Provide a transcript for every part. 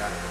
ရတယ်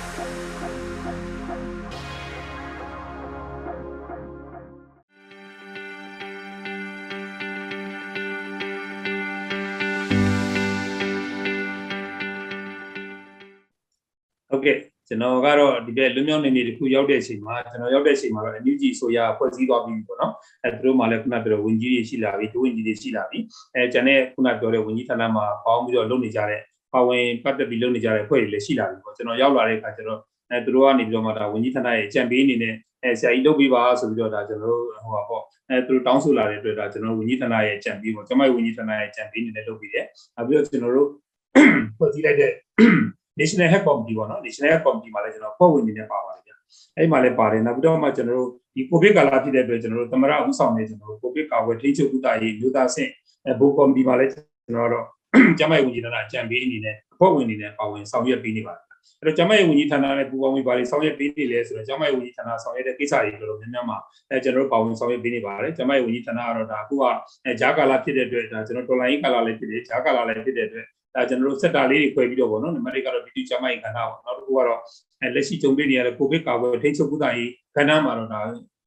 ဟုတ်ကဲ့ကျွန်တော်ကတော့ဒီဘက်လွမြောက်နေနေတစ်ခုရောက်တဲ့အချိန်မှာကျွန်တော်ရောက်တဲ့အချိန်မှာတော့ NUG ဆိုရဖွဲ့စည်းသွားပြီပေါ့နော်အဲသူတို့မှလည်းခုနပြောတဲ့ဝင်ကြီးတွေရှိလာပြီဒုဝင်ကြီးတွေရှိလာပြီအဲကျန်တဲ့ခုနပြောတဲ့ဝင်ကြီးဌာနမှာပေါင်းပြီးတော့လုပ်နေကြတဲ့ ပါဝင်ပတ်သက်ပြီးလုပ်နေကြတဲ့ဖွဲ့တွေလည်းရှိလာပြီပေါ့ကျွန်တော်ရောက်လာတဲ့အခါကျတော့အဲသူတို့ကနေပြီးတော့မှဒါဝင်ကြီးဌာနရဲ့ကြံပေးအနေနဲ့အဲဆရာကြီးလုပ်ပေးပါဆိုပြီးတော့ဒါကျွန်တော်တို့ဟိုပါပေါ့အဲသူတို့တောင်းဆိုလာတဲ့အတွက်ဒါကျွန်တော်တို့ဝင်ကြီးဌာနရဲ့ကြံပေးပေါ့ကျမဝင်ကြီးဌာနရဲ့ကြံပေးအနေနဲ့လုပ်ပြီးတယ်နောက်ပြီးတော့ကျွန်တော်တို့ဖွဲ့စည်းလိုက်တဲ့ National Health Committee ပေါ့နော် National Health Committee မှာလည်းကျွန်တော်ဖွဲ့ဝင်နေနေပါပါတယ်ဗျအဲ့ဒီမှာလည်းပါတယ်နောက်ပြီးတော့မှကျွန်တော်တို့ဒီ COVID ကာလဖြစ်တဲ့အတွက်ကျွန်တော်တို့သမရဥဆောင်နေကျွန်တော်တို့ COVID ကာကွယ်ထိန်းချုပ်ကုသရေးမြို့သားဆင့်ဘိုး Committee မှာလည်းကျွန်တော်တို့ ကျမရဲ့ဝန်ကြီးဌာနအကြံပေးအနေနဲ့ဖွဲ့ဝင်နေနေပါဝင်ဆောင်ရွက်ပေးနေပါတယ်အဲ့တော့ကျမရဲ့ဝန်ကြီးဌာနနဲ့ပူးပေါင်းပြီးပါလေဆောင်ရွက်ပေးနေလဲဆိုတော့ကျမရဲ့ဝန်ကြီးဌာနဆောင်ရွက်တဲ့ကိစ္စတွေတော်တော်များများမှာအဲကျွန်တော်တို့ပါဝင်ဆောင်ရွက်ပေးနေပါတယ်ကျမရဲ့ဝန်ကြီးဌာနကတော့ဒါအခုကအဲဂျာကာလာဖြစ်တဲ့အတွက်ဒါကျွန်တော်တော်လိုင်းကာလာလည်းဖြစ်တယ်ဂျာကာလာလည်းဖြစ်တဲ့အတွက်ဒါကျွန်တော်တို့စက်တာလေးတွေခွဲပြီးတော့ဗောနော်နံပါတ်1ကတော့ဒီတူချမိုင်းခန္ဓာပေါ့နောက်တစ်ခုကတော့အဲလက်ရှိကြုံတွေ့နေရတဲ့ကိုဗစ်ကာကွယ်ထိန်းချုပ်ကုသရေးခန္ဓာမှာတော့ဒါ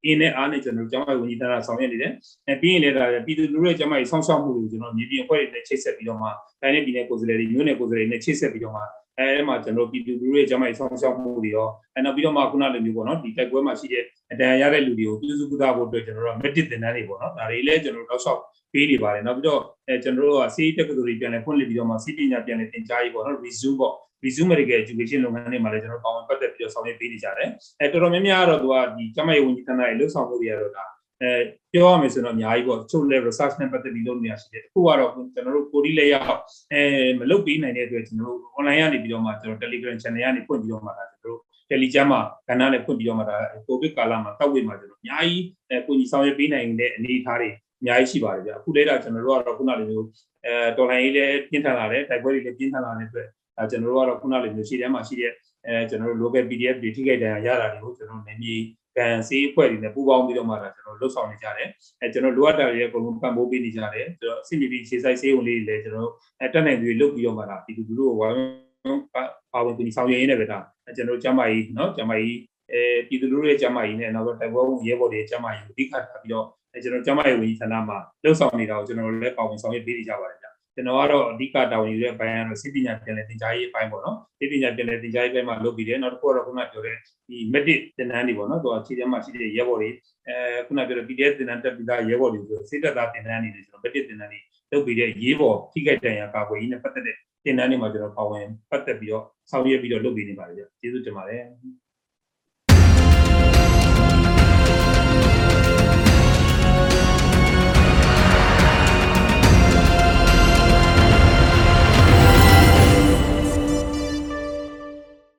အင်းနဲ့အားနဲ့ကျွန်တော်တို့ကျမဝန်ကြီးဌာနဆောင်ရွက်နေတယ်အဲပြီးရင်လည်းဒါပြည်သူလူထုရဲ့ကျမကြီးဆောင်းရှောက်မှုကိုကျွန်တော်မြေပြင်အဖွဲ့တွေနဲ့ချိတ်ဆက်ပြီးတော့မှတိုင်းနဲ့ပြည်နယ်ကိုယ်စားလှယ်တွေမြို့နယ်ကိုယ်စားလှယ်တွေနဲ့ချိတ်ဆက်ပြီးတော့မှ အဲမှာကျွန်တော်ပြည်သူလူထုရဲ့ကျမကြီးဆောင်းရှောက်မှုတွေရောအဲနောက်ပြီးတော့မှခုနလိုမျိုးပေါ့နော်ဒီတိုက်ပွဲမှာရှိတဲ့အတန်ရတဲ့လူတွေကိုပြုစုကုသဖို့အတွက်ကျွန်တော်တို့ medit တင်တန်းတွေပေါ့နော်ဒါတွေလည်းကျွန်တော်တို့တောက်လျှောက်ပေးနေပါတယ်နောက်ပြီးတော့အဲကျွန်တော်တို့ကစီးတက်ကတူတွေပြန်လဲဖွင့်လှစ်ပြီးတော့မှစီးပညာပြန်လဲသင်ကြားရေးပေါ့နော် resume ပေါ့ resume medical education လုပ်ငန်းတွေမှာလည်းကျွန်တော်တို့ပါဝင်ပတ်သက်ပြီးတော့ဆောင်ရွက်ပေးနေကြတယ်အဲတော်တော်များများကတော့သူကဒီကျမရေးဝန်ကြီးဌာနရဲ့လှုပ်ဆောင်မှုတွေကတော့ဒါ အဲပြောရမယ်ဆိုတော့အများကြီးပေါ့ချုပ် level research နဲ့ပတ်သက်ပြီးလုပ်နေရရှိတယ်အခုကတော့ကျွန်တော်တို့ကိုဒီလေးရောက်အဲမလုပ်ပေးနိုင်တဲ့အတွက်ကျွန်တော်တို့ online ကနေပြီးတော့မှကျွန်တော် Telegram channel ကနေဖွင့်ပြီးတော့မှဒါကျွန်တော်တို့ Telegram မှာကဏ္ဍနဲ့ဖွင့်ပြီးတော့မှဒါ COVID ကာလမှာတောက်ဝေမှာကျွန်တော်အများကြီးအဲကိုကြီးဆောင်ရွက်ပေးနိုင်တဲ့အနေအထားတွေအများကြီးရှိပါတယ်ဗျအခုလေးတော့ကျွန်တော်တို့ကတော့ခုနလိုမျိုးအဲတော်လိုင်းလေးလည်းပြင်းထန်လာတယ်တိုက်ပွဲတွေလည်းပြင်းထန်လာတဲ့အတွက်အဲကျွန်တော်တို့ကတော့ခုနလိုမျိုးရှိတဲ့မှာရှိတဲ့အဲကျွန်တော်တို့ local PDF တွေထိခိုက်ဒဏ်ရာရတာတွေကိုကျွန်တော်နေမြေ ဗန်ဆေးအဖွဲ့တွေနဲ့ပူးပေါင်းပြီးတော့မှဒါကျွန်တော်လှုပ်ဆောင်နေကြတယ်အဲကျွန်တော်လိုအပ်တာတွေအကုန်လုံးပံ့ပိုးပေးနေကြတယ်ကျွန်တော် CPP ခြေဆိုင်ဆေးဝင်လေးတွေလည်းကျွန်တော်အဲတက်နိုင်ပြီးလှုပ်ပြီးတော့မှဒါဒီလူလူကိုဝိုင်းပါဝင်ပြီးဆောင်ရွက်ရင်းနဲ့ပဲဒါကျွန်တော်ကျမကြီးနော်ကျမကြီးအဲပြည်သူလူထုရဲ့ကျမကြီးနဲ့နောက်တော့တိုက်ပွဲဝင်ရဲဘော်တွေရဲ့ကျမကြီးကိုအဓိကထားပြီးတော့ကျွန်တော်ကျမရဲ့ဝင်ကြီးဌာနမှာလှုပ်ဆောင်နေတာကိုကျွန်တော်လည်းပါဝင်ဆောင်ရွက်ပေးနေကြပါတယ် ကျွန်တော်ကတော့အဓိကတာဝန်ယူတဲ့ဘိုင်းကတော့စိပညာပြန်လည်သင်ကြားရေးအပိုင်းပေါ့နော်စိပညာပြန်လည်သင်ကြားရေးဘက်မှာလုပ်ပြီးတယ်နောက်တစ်ခုကတော့ခုနပြောတဲ့ဒီ medic သင်တန်းတွေပေါ့နော်သူကခြေထဲမှာရှိတဲ့ရဲဘော်တွေအဲခုနပြောတဲ့ PDF သင်တန်းတက်ပြီးသားရဲဘော်တွေဆိုစိတ်သက်သာသင်တန်းတွေကျွန်တော် medic သင်တန်းတွေလုပ်ပြီးတဲ့ရေးဘော်ထိခိုက်ဒဏ်ရာကာကွယ်ရေးနဲ့ပတ်သက်တဲ့သင်တန်းတွေမှာကျွန်တော်ပါဝင်ပတ်သက်ပြီးတော့ဆောင်ရွက်ပြီးတော့လုပ်ပေးနေပါတယ်ဗျကျေးဇူးတင်ပါတယ်